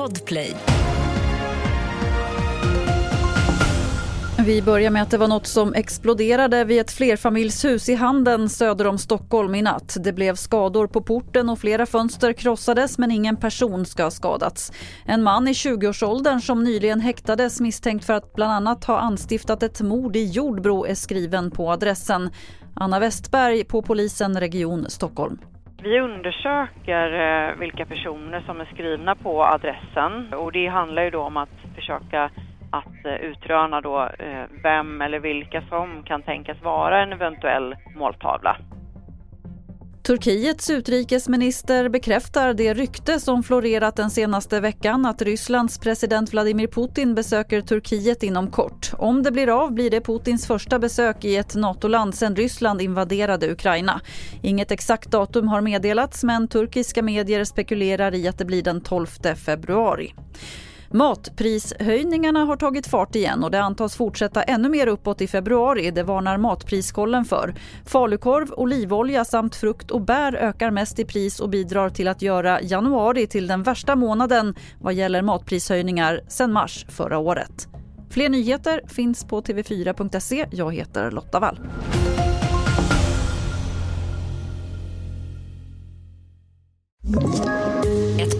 Podplay. Vi börjar med att det var något som exploderade vid ett flerfamiljshus i Handen söder om Stockholm i natt. Det blev skador på porten och flera fönster krossades men ingen person ska ha skadats. En man i 20-årsåldern som nyligen häktades misstänkt för att bland annat ha anstiftat ett mord i Jordbro är skriven på adressen. Anna Westberg på polisen Region Stockholm. Vi undersöker eh, vilka personer som är skrivna på adressen och det handlar ju då om att försöka att eh, utröna då eh, vem eller vilka som kan tänkas vara en eventuell måltavla. Turkiets utrikesminister bekräftar det rykte som florerat den senaste veckan att Rysslands president Vladimir Putin besöker Turkiet inom kort. Om det blir av blir det Putins första besök i ett NATO-land sedan Ryssland invaderade Ukraina. Inget exakt datum har meddelats men turkiska medier spekulerar i att det blir den 12 februari. Matprishöjningarna har tagit fart igen och det antas fortsätta ännu mer uppåt i februari. Det varnar Matpriskollen för. Falukorv, olivolja samt frukt och bär ökar mest i pris och bidrar till att göra januari till den värsta månaden vad gäller matprishöjningar sedan mars förra året. Fler nyheter finns på tv4.se. Jag heter Lotta Wall.